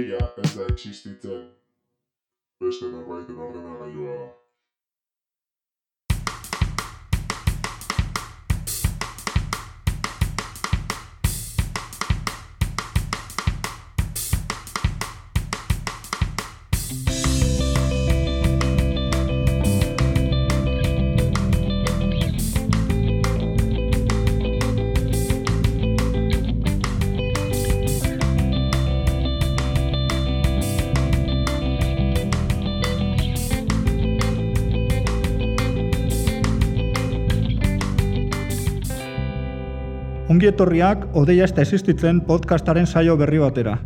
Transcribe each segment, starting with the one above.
ideia ez da existitzen. Beste norbaiten ordenagailua da. Ongi etorriak odeia ez existitzen podcastaren saio berri batera.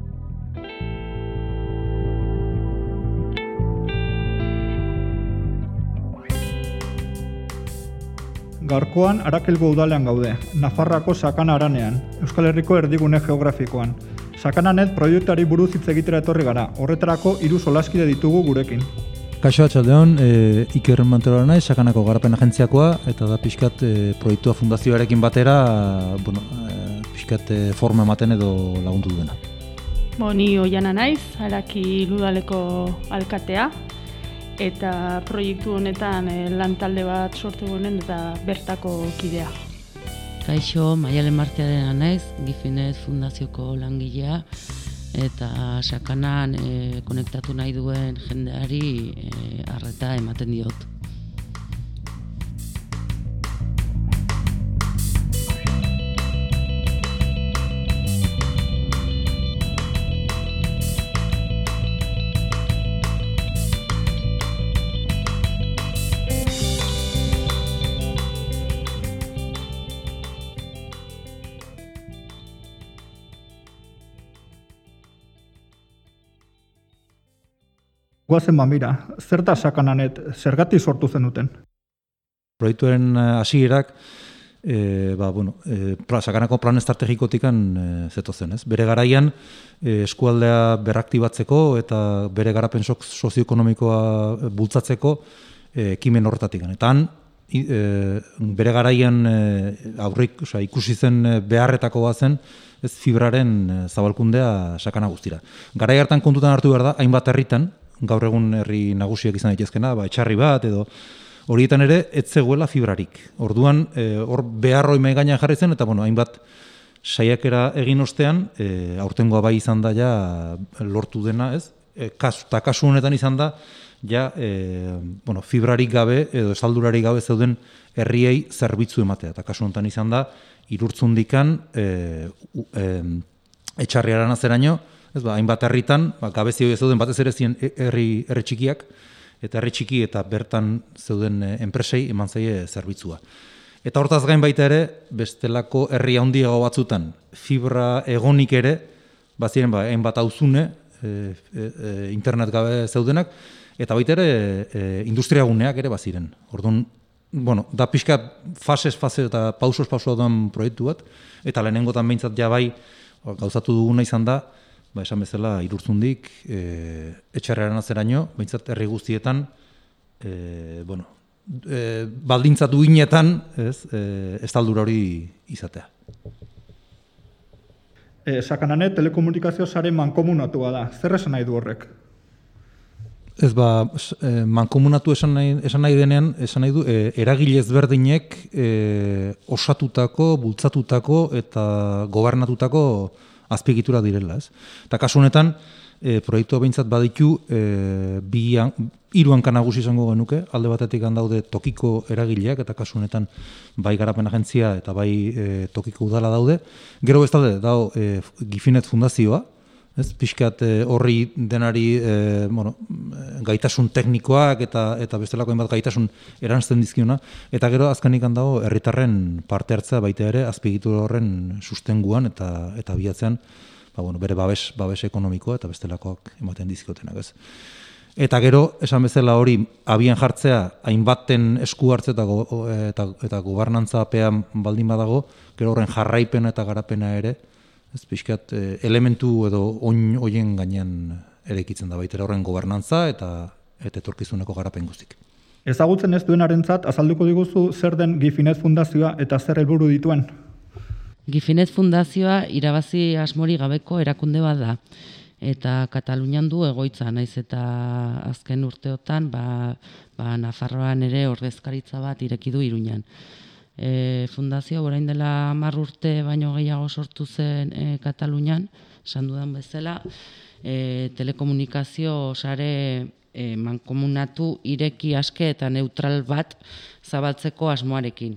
Gaurkoan Arakelgo udalean gaude, Nafarrako sakana aranean, Euskal Herriko erdigune geografikoan. Sakananet proiektuari buruz hitz egitera etorri gara, horretarako hiru solaskide ditugu gurekin. Kaixo atxaldeon, e, Iker Manterola naiz, sakanako garapen agentziakoa, eta da pixkat e, proiektua fundazioarekin batera, bueno, e, pixkat e, forma ematen edo lagundu duena. Bo, ni oiana naiz, haraki ludaleko alkatea, eta proiektu honetan e, lan talde bat sortu honen eta bertako kidea. Kaixo, Maialen Martiaren naiz, Gifinez Fundazioko langilea, eta sakanan e, konektatu nahi duen jendeari e, arreta ematen diot. Guazen mamira, zer da sakananet, zergati sortu zenuten? Proiektuaren eh, hasierak e, ba, bueno, e, pra, sakanako plan estrategikotikan e, zeto zen, ez? Bere garaian e, eskualdea beraktibatzeko eta bere garapen sozioekonomikoa bultzatzeko ekimen horretatik. Eta han, e, bere garaian e, aurrik, oza, ikusi zen beharretako zen, ez fibraren zabalkundea sakana guztira. Garai hartan kontutan hartu behar da, hainbat herritan, gaur egun herri nagusiak izan daitezkena, ba, etxarri bat edo horietan ere ez zegoela fibrarik. Orduan e, hor beharroi mai gainean jarri zen eta bueno, hainbat saiakera egin ostean, e, aurtengoa bai izan da ja lortu dena, ez? E, kasu, ta kasu honetan izan da ja e, bueno, fibrarik gabe edo saldurarik gabe zeuden herriei zerbitzu ematea. Ta kasu honetan izan da irurtzundikan e, e, etxarriaran azeraino, ez ba, hainbat herritan, ba, gabezi zeuden batez ere ziren herri, herri txikiak, eta herri txiki eta bertan zeuden eh, enpresei eman zaie zerbitzua. Eta hortaz gain baita ere, bestelako herri handiago batzutan, fibra egonik ere, baziren ba, hainbat auzune, e, e, internet gabe zeudenak, eta baita ere e, industriaguneak ere baziren. Orduan, bueno, da pixka fases, fase eta pausos pausoa duen proiektu bat, eta lehenengotan behintzat jabai gauzatu duguna izan da, ba, esan bezala irurtzundik e, etxarreran azeraino, behintzat herri guztietan, e, bueno, e, baldintzatu inetan, ez, e, ez hori izatea. E, sakanane, telekomunikazio sare mankomunatua da. Zer esan nahi du horrek? Ez ba, e, mankomunatu esan nahi, esan nahi denean, esan nahi du, e, eragile ezberdinek e, osatutako, bultzatutako eta gobernatutako azpiegitura direla, ez? Eta kasu honetan, e, proiektu behintzat baditu, e, bi hiru hanka nagusi izango genuke, alde batetik daude tokiko eragileak eta kasu honetan bai garapen agentzia eta bai e, tokiko udala daude. Gero ez daude, dao e, Gifinet Fundazioa, ez? Piskat e, horri denari e, bueno, gaitasun teknikoak eta eta bestelako hainbat gaitasun eransten dizkiona eta gero azkenik dago herritarren parte hartzea baita ere azpiegitura horren sustenguan eta eta biatzean ba, bueno, bere babes babes ekonomikoa eta bestelakoak ematen dizkiotenak, ez? Eta gero, esan bezala hori, abian jartzea, hainbaten esku hartze eta, eta, eta gobernantza apean baldin badago, gero horren jarraipen eta garapena ere, Ez pixkat eh, elementu edo oin hoien gainean erekitzen da baita horren gobernantza eta eta etorkizuneko garapen guztik. Ezagutzen ez duenarentzat azalduko diguzu zer den Gifinez Fundazioa eta zer helburu dituen? Gifinez Fundazioa irabazi asmori gabeko erakunde bat da. eta Katalunian du egoitza naiz eta azken urteotan ba, ba Nafarroan ere ordezkaritza bat ireki du Iruñan. E, fundazio orain dela 10 urte baino gehiago sortu zen e, Katalunian, esan dudan bezala, e, telekomunikazio sare e, mankomunatu ireki aske eta neutral bat zabaltzeko asmoarekin.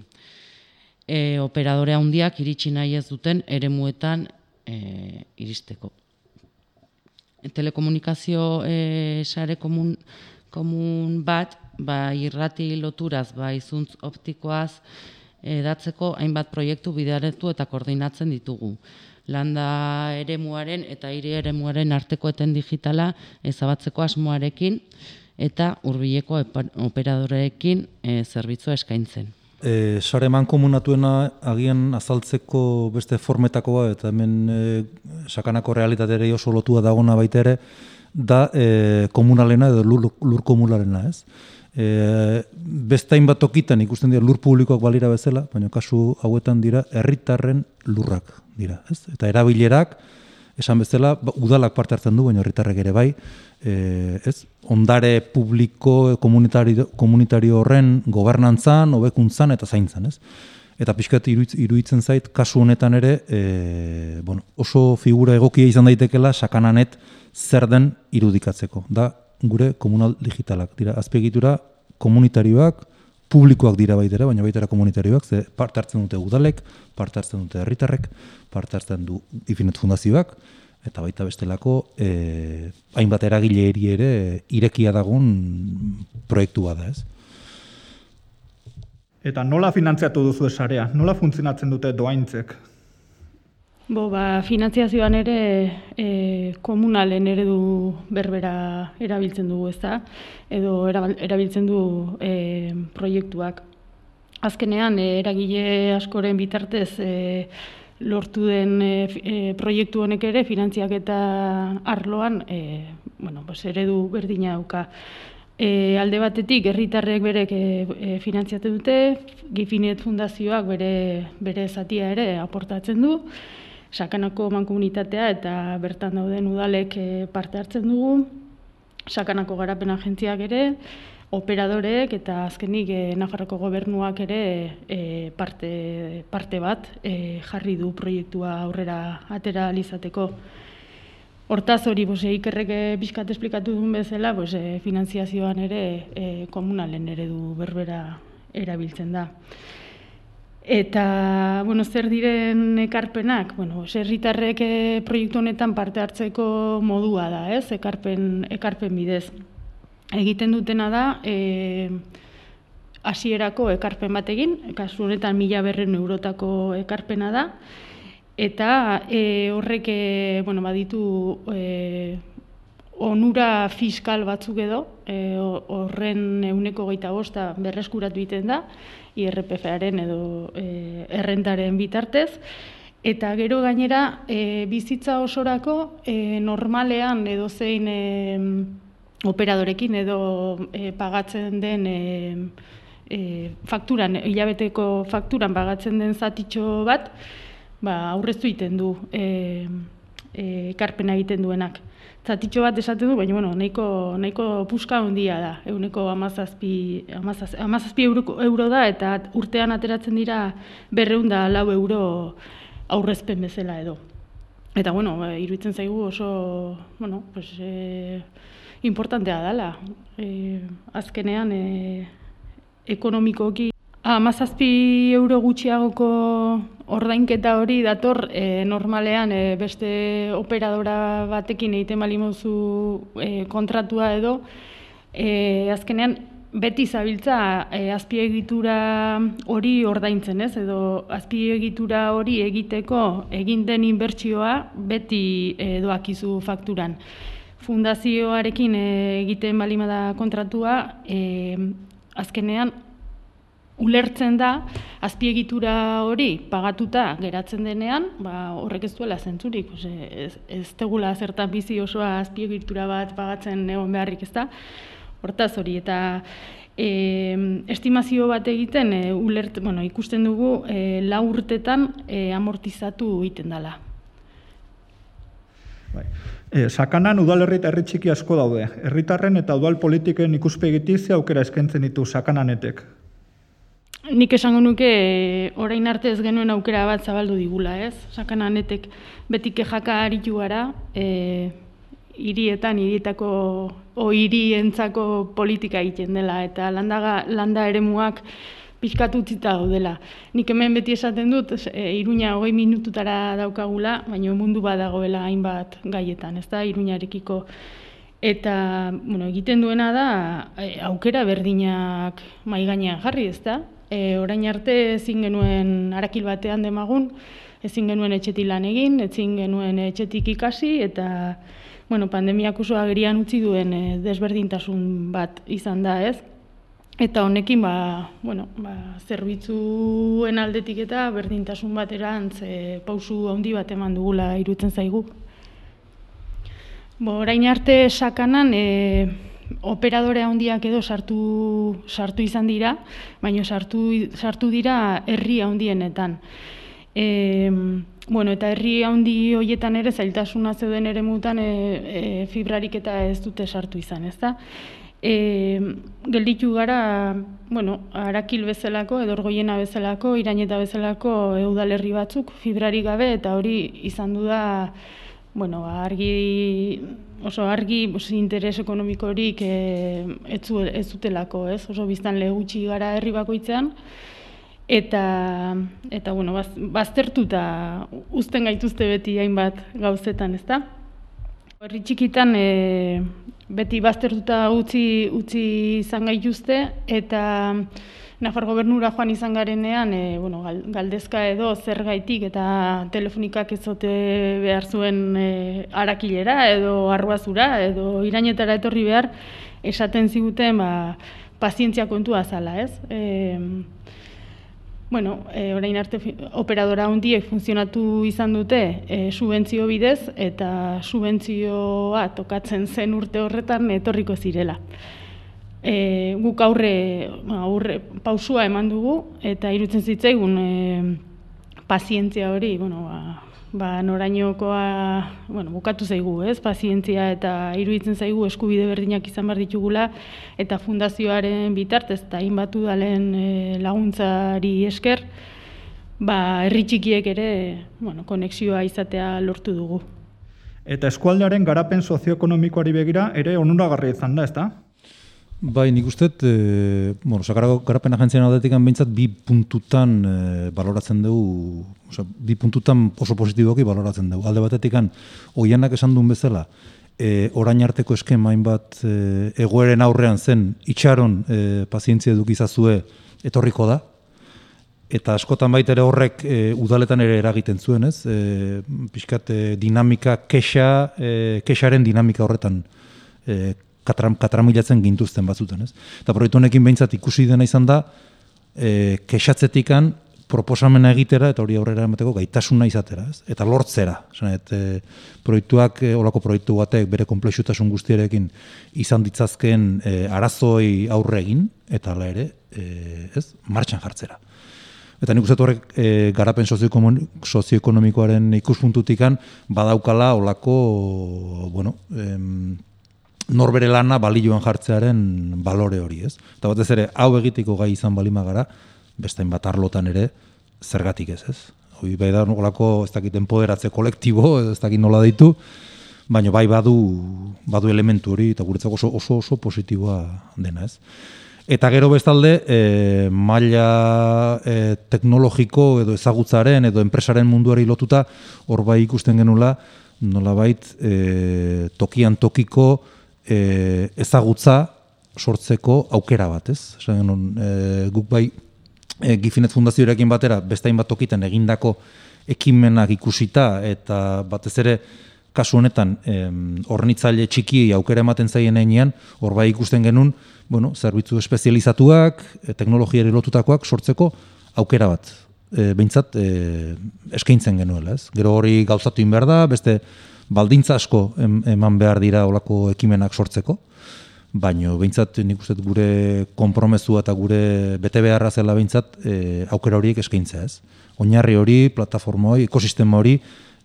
E, operadore handiak iritsi nahi ez duten eremuetan e, iristeko telekomunikazio e, sare komun, komun bat, ba, irrati loturaz, ba, izuntz optikoaz, edatzeko hainbat proiektu bidearetu eta koordinatzen ditugu. Landa eremuaren eta hiri eremuaren arteko eten digitala ezabatzeko asmoarekin eta hurbileko operadoreekin e, zerbitzua eskaintzen. E, sare komunatuena agian azaltzeko beste formetakoa eta hemen e, sakanako realitateare oso lotua dagona baita ere, da e, komunalena edo lur, lur komunalena, ez? E, bestain bat tokitan ikusten dira lur publikoak balira bezala, baina kasu hauetan dira herritarren lurrak dira, ez? Eta erabilerak, esan bezala, ba, udalak parte hartzen du, baina herritarrek ere bai, e, ez? ondare publiko komunitario, komunitario horren gobernantzan, hobekuntzan eta zaintzan, ez? Eta pixkat iruditzen zait, kasu honetan ere, e, bueno, oso figura egokia izan daitekela sakananet zer den irudikatzeko. Da, gure komunal digitalak. Dira, azpiegitura komunitarioak, publikoak dira baitera, baina baitera komunitarioak, ze parte hartzen dute udalek, parte hartzen dute herritarrek, parte hartzen du ifinet fundazioak, eta baita bestelako e, hainbat eragile ere irekia dagun proiektua da, ez? Eta nola finantziatu duzu esarea? Nola funtzionatzen dute doaintzek? Bo, ba, finantziazioan ere e, komunalen eredu berbera erabiltzen dugu, ez da? Edo erabiltzen du e, proiektuak. Azkenean, e, eragile askoren bitartez, e, lortu den e, proiektu honek ere finantziak eta arloan e, bueno, pues eredu berdina dauka. E, alde batetik herritarrek berek e, e, finantziatu dute, Gifinet Fundazioak bere bere zatia ere aportatzen du. Sakanako mankomunitatea eta bertan dauden udalek e, parte hartzen dugu. Sakanako garapen agentziak ere, operadoreek eta azkenik e, Nafarroko gobernuak ere e, parte, parte bat e, jarri du proiektua aurrera atera alizateko. Hortaz hori, bose, ikerrek bizkat esplikatu duen bezala, bose, finanziazioan ere e, komunalen eredu berbera erabiltzen da. Eta, bueno, zer diren ekarpenak, bueno, zerritarrek proiektu honetan parte hartzeko modua da, ez, ekarpen, ekarpen bidez. Egiten dutena da e, hasierako ekarpen bat egin, kasu honetan mila berren eurotako ekarpena da, eta e, horrek e, bueno, baditu e, onura fiskal batzuk edo, e, horren euneko geita bosta berreskuratu egiten da, IRPF-aren edo e, errentaren bitartez, Eta gero gainera, e, bizitza osorako e, normalean edo zein e, operadorekin edo e, pagatzen den e, e, fakturan, hilabeteko fakturan pagatzen den zatitxo bat, ba, aurreztu egiten du e, e, karpena egiten duenak. Zatitxo bat esaten du, baina bueno, nahiko, nahiko puska handia da, eguneko amazazpi, amazazpi, amazazpi euro, euro da, eta urtean ateratzen dira berreunda lau euro aurrezpen bezala edo. Eta bueno, iruditzen zaigu oso, bueno, pues, e, importantea dela. E, azkenean, e, ekonomikoki, amazazpi euro gutxiagoko ordainketa hori dator e, normalean e, beste operadora batekin egiten malimozu e, kontratua edo, e, azkenean, beti zabiltza e, azpiegitura hori ordaintzen, ez? Edo azpiegitura hori egiteko egin den inbertsioa beti e, doakizu fakturan fundazioarekin eh, egiten balimada kontratua, e, azkenean ulertzen da azpiegitura hori pagatuta geratzen denean, ba, horrek ez duela zentzurik, ez, ez tegula zertan bizi osoa azpiegitura bat pagatzen egon beharrik ez da, hortaz hori, eta e, estimazio bat egiten e, ulert, bueno, ikusten dugu e, lau urtetan e, amortizatu egiten dela. Bai. E, sakanan udalerri eta herri txiki asko daude. Herritarren eta udal politiken ikuspegitik aukera eskaintzen ditu sakananetek. Nik esango nuke e, orain arte ez genuen aukera bat zabaldu digula, ez? Sakananetek beti kejaka aritu gara, e, hirietan, hirietako, o hirientzako politika egiten dela, eta landa, landa eremuak pixkatu utzita daudela. Nik hemen beti esaten dut, e, iruña hogei minututara daukagula, baina mundu bat dagoela hainbat gaietan, ez da, iruñarekiko. Eta, bueno, egiten duena da, aukera berdinak mai gainean jarri, ez da? E, orain arte ezin genuen arakil batean demagun, ezin genuen etxetik lan egin, ezin genuen etxetik ikasi, eta, bueno, pandemiak oso agerian utzi duen e, desberdintasun bat izan da, ez? Eta honekin ba, bueno, ba, zerbitzuen aldetik eta berdintasun baterantz e, pausu handi bat eman dugula irutzen zaigu. Bo, orain arte sakanan e, operadore handiak edo sartu, sartu izan dira, baina sartu, sartu dira herri handienetan. E, bueno, eta herri handi hoietan ere zailtasuna zeuden ere mutan e, e, fibrarik eta ez dute sartu izan, ez da? e, gelditu gara, bueno, arakil bezalako, edorgoiena bezalako, iraineta bezalako eudalerri batzuk, fibrari gabe, eta hori izan du da, bueno, argi, oso argi interes ekonomikorik e, ez, ez dutelako, ez? Oso biztan lehutsi gara herri bakoitzean, eta, eta bueno, baz, baztertuta uzten gaituzte beti hainbat gauzetan, ezta? Herri txikitan e, beti baztertuta utzi utzi izan gaituzte eta Nafar gobernura joan izan garenean, e, bueno, galdezka edo zergaitik eta telefonikak ezote behar zuen e, arakilera edo arruazura edo irainetara etorri behar esaten ziguten ba, pazientzia kontua zala, ez? E, Bueno, e, orain arte operadora hundiek funtzionatu izan dute e, subentzio bidez eta subentzioa tokatzen zen urte horretan etorriko zirela. E, guk aurre, ba, aurre pausua eman dugu eta irutzen zitzaigun e, pazientzia hori, bueno, ba, ba, norainokoa, bueno, bukatu zaigu, ez, pazientzia eta iruditzen zaigu eskubide berdinak izan behar ditugula, eta fundazioaren bitartez, eta hainbatu dalen e, laguntzari esker, ba, herri txikiek ere, bueno, konexioa izatea lortu dugu. Eta eskualdearen garapen sozioekonomikoari begira ere onuragarri izan da, ezta? Bai, nik uste, e, bueno, sakarako garapen agentzian aldetik bintzat bi puntutan e, baloratzen dugu, oza, bi puntutan oso positiboki baloratzen dugu. Alde batetik oianak esan duen bezala, e, orain arteko eskema hainbat e, egoeren aurrean zen itxaron e, pazientzia edukizazue etorriko da, eta askotan baita ere horrek e, udaletan ere eragiten zuen, ez? E, pixkat, e, dinamika, kexa, e, kexaren dinamika horretan e, katram, katramilatzen gintuzten batzuten, ez? Eta proiektu honekin behintzat ikusi dena izan da, e, kexatzetikan proposamena egitera eta hori aurrera emateko gaitasuna izatera, ez? Eta lortzera, esan e, proiektuak, e, olako proiektu batek bere komplexutasun guztiarekin izan ditzazkeen e, arazoi aurre egin, eta ala ere, e, ez? Martxan jartzera. Eta nik uste horrek e, garapen sozioekonomikoaren ikuspuntutikan badaukala olako, bueno, em, norbere lana balioan jartzearen balore hori, ez? Eta batez ere, hau egiteko gai izan balima gara, bestain bat arlotan ere, zergatik ez, ez? Hoi bai da nolako, ez dakit empoderatze kolektibo, ez dakit nola ditu, baina bai badu, badu elementu hori, eta guretzako oso, oso, oso positiboa dena, ez? Eta gero bestalde, e, maila e, teknologiko edo ezagutzaren edo enpresaren munduari lotuta, hor bai ikusten genula, nolabait e, tokian tokiko, e, ezagutza sortzeko aukera bat, ez? Esan e, guk bai e, Gifinet Fundazioarekin batera beste bat tokitan egindako ekimenak ikusita eta batez ere kasu honetan hornitzaile txiki aukera ematen zaien heinean, hor bai ikusten genuen, bueno, zerbitzu espezializatuak, e, teknologiari lotutakoak sortzeko aukera bat. E, Beintzat e, eskaintzen genuela, ez? Gero hori gauzatu behar da, beste baldintza asko eman behar dira olako ekimenak sortzeko, baino behintzat nik uste gure konpromesua eta gure bete beharra zela behintzat e, aukera horiek eskaintzea ez. Oinarri hori, plataforma hori, ekosistema hori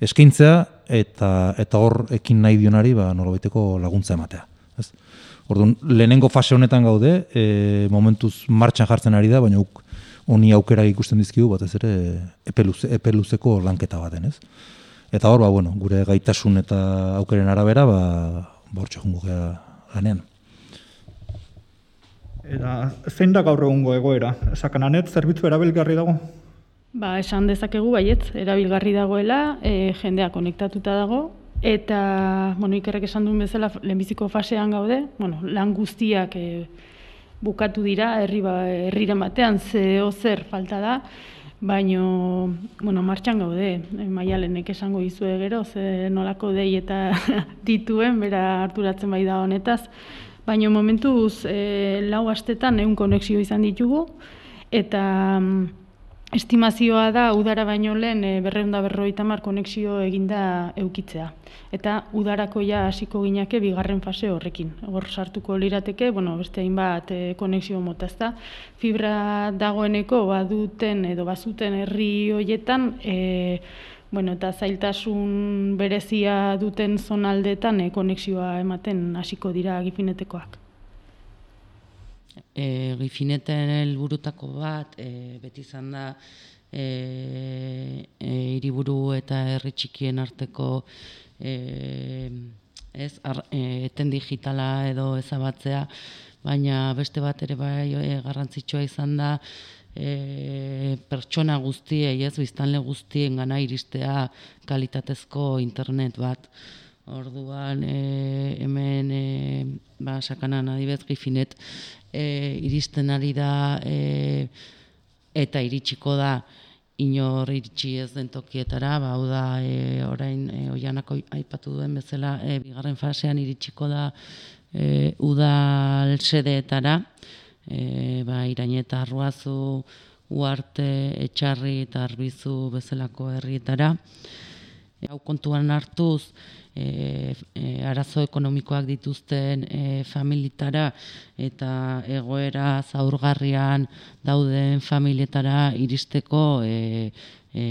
eskaintzea eta eta hor ekin nahi dionari ba nolabaiteko laguntza ematea, ez? Orduan, lehenengo fase honetan gaude, e, momentuz martxan jartzen ari da, baina honi aukera ikusten dizkigu, batez ere epe, luze, epe luzeko lanketa baten, ez? Eta hor, ba, bueno, gure gaitasun eta aukeren arabera, ba, bortxe jungo gea lanean. Eta zein da gaur egungo egoera? Sakananet zerbitzu erabilgarri dago? Ba, esan dezakegu baietz, erabilgarri dagoela, e, jendea konektatuta dago, eta, bueno, ikerrek esan duen bezala, lehenbiziko fasean gaude, bueno, lan guztiak e, bukatu dira, herri ba, herriren batean ze zer falta da, baino, bueno, martxan gaude, e, maialenek esango izue gero, ze nolako dei eta dituen, bera harturatzen bai da honetaz, baino momentuz e, lau astetan egun konexio izan ditugu, eta mm, Estimazioa da udara baino lehen e, berreunda berroita mar konexio eginda eukitzea. Eta udarako ja hasiko ginake bigarren fase horrekin. Hor sartuko lirateke, bueno, beste hainbat e, konexio mota ezta. Fibra dagoeneko baduten edo bazuten herri hoietan, e, bueno, eta zailtasun berezia duten zonaldetan e, konexioa ematen hasiko dira gifinetekoak e, gifineten helburutako bat e, beti izan da e, e, hiriburu eta herri txikien arteko e, ez ar, e, eten digitala edo ezabatzea baina beste bat ere bai e, garrantzitsua izan da e, pertsona guztiei ez biztanle guztien gana iristea kalitatezko internet bat Orduan e, hemen e, ba sakanan adibez gifinet e, iristen ari da e, eta iritsiko da inor iritsi ez den tokietara, ba, hau da e, orain e, oianako aipatu duen bezala e, bigarren fasean iritsiko da e, udal sedeetara, e, ba, irain eta arruazu, uarte, etxarri eta arbizu bezalako herrietara. Hau kontuan hartuz, e, e, arazo ekonomikoak dituzten e, familietara eta egoera zaurgarrian dauden familietara iristeko e, e,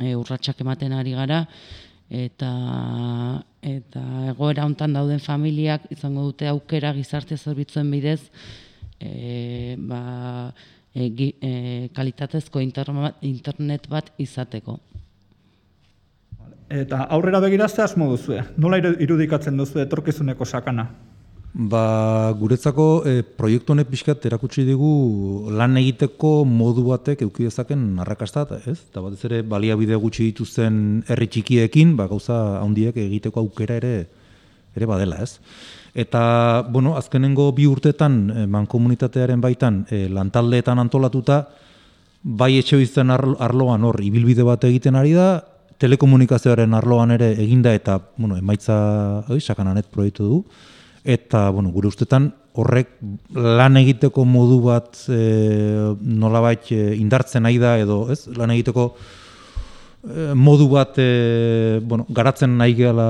e, urratsak ematen ari gara eta eta egoera hontan dauden familiak izango dute aukera gizarte zerbitzuen bidez e, ba, e, e, kalitatezko internet bat izateko. Eta aurrera begirazte asmo duzu, nola irudikatzen duzu etorkizuneko sakana? Ba, guretzako e, proiektu honek pixkat erakutsi digu lan egiteko modu batek euki dezaken arrakasta, ez? Eta batez ere baliabide gutxi dituzten herri txikiekin, ba, gauza handiek egiteko aukera ere ere badela, ez? Eta, bueno, azkenengo bi urtetan, e, mankomunitatearen baitan, e, lantaldeetan antolatuta, bai etxe arloan hor, ibilbide bat egiten ari da, telekomunikazioaren arloan ere eginda eta bueno, emaitza oi, sakananet proiektu du. Eta bueno, gure ustetan horrek lan egiteko modu bat e, nolabait e, indartzen nahi da edo ez? Lan egiteko e, modu bat e, bueno, garatzen nahi gela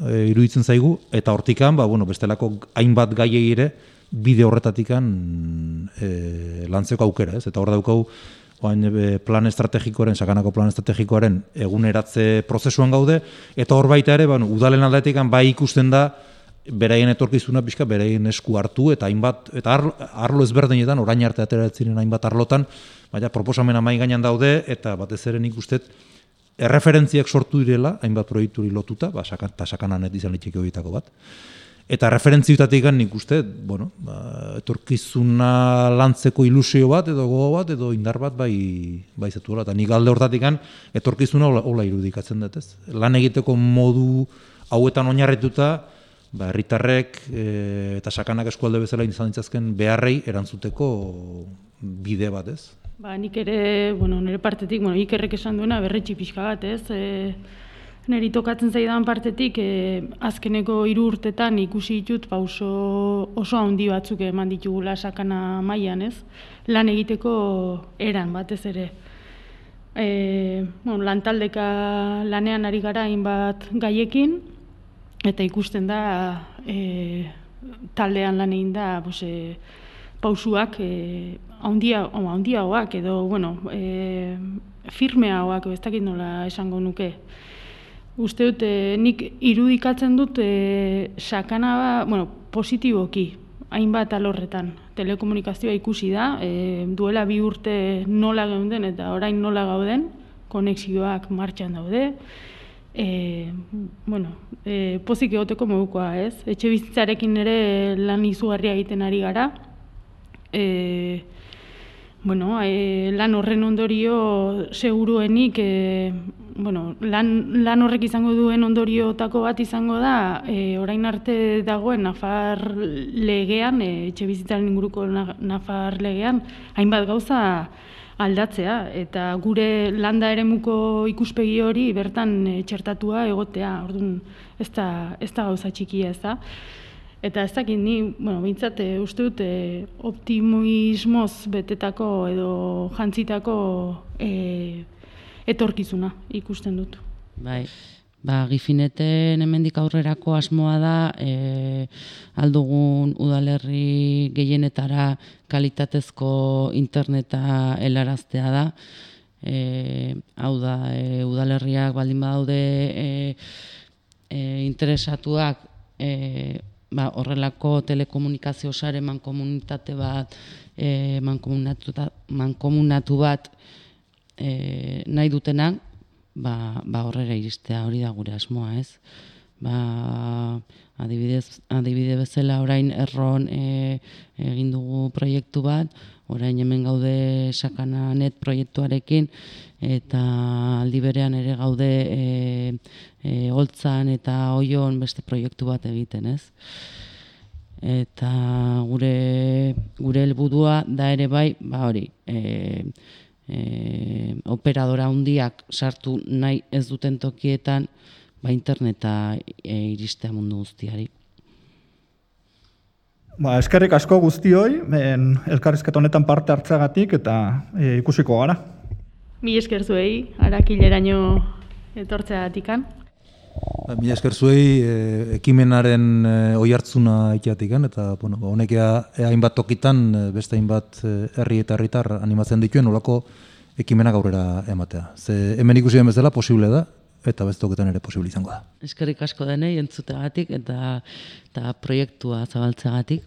e, iruditzen zaigu. Eta hortikan ba, bueno, bestelako hainbat gaiei ere bide horretatikan e, lantzeko aukera ez? Eta hor daukagu oain e, plan estrategikoaren, sakanako plan estrategikoaren eguneratze prozesuan gaude, eta hor baita ere, bueno, udalen aldetik bai ikusten da, beraien etorkizuna pixka, beraien esku hartu, eta hainbat, eta arlo, arlo ezberdinetan, orain arte ateratzen hainbat arlotan, baina proposamena mai gainan daude, eta batez ere nik ustet, erreferentziak sortu direla, hainbat proiekturi lotuta, ba, sakan, eta sakanan izan litxeko bat. Eta referentziutatik nik uste, bueno, ba, etorkizuna lantzeko ilusio bat, edo gogo bat, edo indar bat bai, bai zetu Eta nik alde hortatik etorkizuna hola, irudikatzen dut, ez? Lan egiteko modu hauetan oinarrituta, ba, herritarrek e, eta sakanak eskualde bezala izan ditzazken beharrei erantzuteko bide bat, ez? Ba, nik ere, bueno, nire partetik, bueno, ikerrek esan duena berretxi pixka bat, ez? E, Neri tokatzen zaidan partetik, e, azkeneko hiru urtetan ikusi ditut pauso oso handi batzuk eman ditugula sakana mailan, ez? Lan egiteko eran batez ere. E, bueno, lantaldeka lanean ari gara hainbat gaiekin eta ikusten da e, taldean lan egin da, pues, e, pausuak e, handia, handiagoak edo bueno, e, firmeagoak, ez dakit nola esango nuke. Uste dut, e, nik irudikatzen dut e, sakana, ba, bueno, positiboki, hainbat alorretan. Telekomunikazioa ikusi da, e, duela bi urte nola geunden eta orain nola gauden, konexioak martxan daude, e, bueno, e, pozik egoteko modukoa, ez? Etxe bizitzarekin ere lan izugarria egiten ari gara. E, bueno, e, lan horren ondorio seguruenik, e, bueno, lan, lan horrek izango duen ondoriotako bat izango da, e, orain arte dagoen Nafar legean, e, etxe bizitzaren inguruko Nafar legean, hainbat gauza, aldatzea eta gure landa eremuko ikuspegi hori bertan e, txertatua egotea. Orduan ez da ez da gauza txikia, ez da. Eta ez dakit ni, bueno, bintzat, e, uste dut, e, optimismoz betetako edo jantzitako e, etorkizuna ikusten dut. Bai, Ba, gifineten hemendik aurrerako asmoa da e, aldugun udalerri gehienetara kalitatezko interneta helaraztea da. E, hau da, e, udalerriak baldin badaude e, e, interesatuak e, ba, horrelako telekomunikazio sare mankomunitate bat e, mankomunatu, mankomunatu bat e, nahi dutenak, ba, ba horrera iristea hori da gure asmoa, ez? Ba, adibidez, adibide bezala orain erron e, egin dugu proiektu bat, orain hemen gaude sakana net proiektuarekin, eta aldi berean ere gaude e, e, holtzan eta oion beste proiektu bat egiten, ez? Eta gure, gure helburua da ere bai, ba hori, e, e, operadora handiak sartu nahi ez duten tokietan ba interneta e, iristea mundu guztiari. Ba, eskerrik asko guztioi, ben, elkarrizket honetan parte hartzagatik eta e, ikusiko gara. Mi esker zuei, arakileraino etortzeagatikan. Ba, mila esker zuei e, ekimenaren e, oi hartzuna itiatik, eta bueno, ba, honek hainbat tokitan, e, beste hainbat herri eta herritar animatzen dituen, olako ekimenak aurrera ematea. Ze hemen ikusi den bezala posible da, eta beste tokitan ere posible izango da. Eskerrik asko denei entzuteagatik eta, eta proiektua zabaltzeagatik.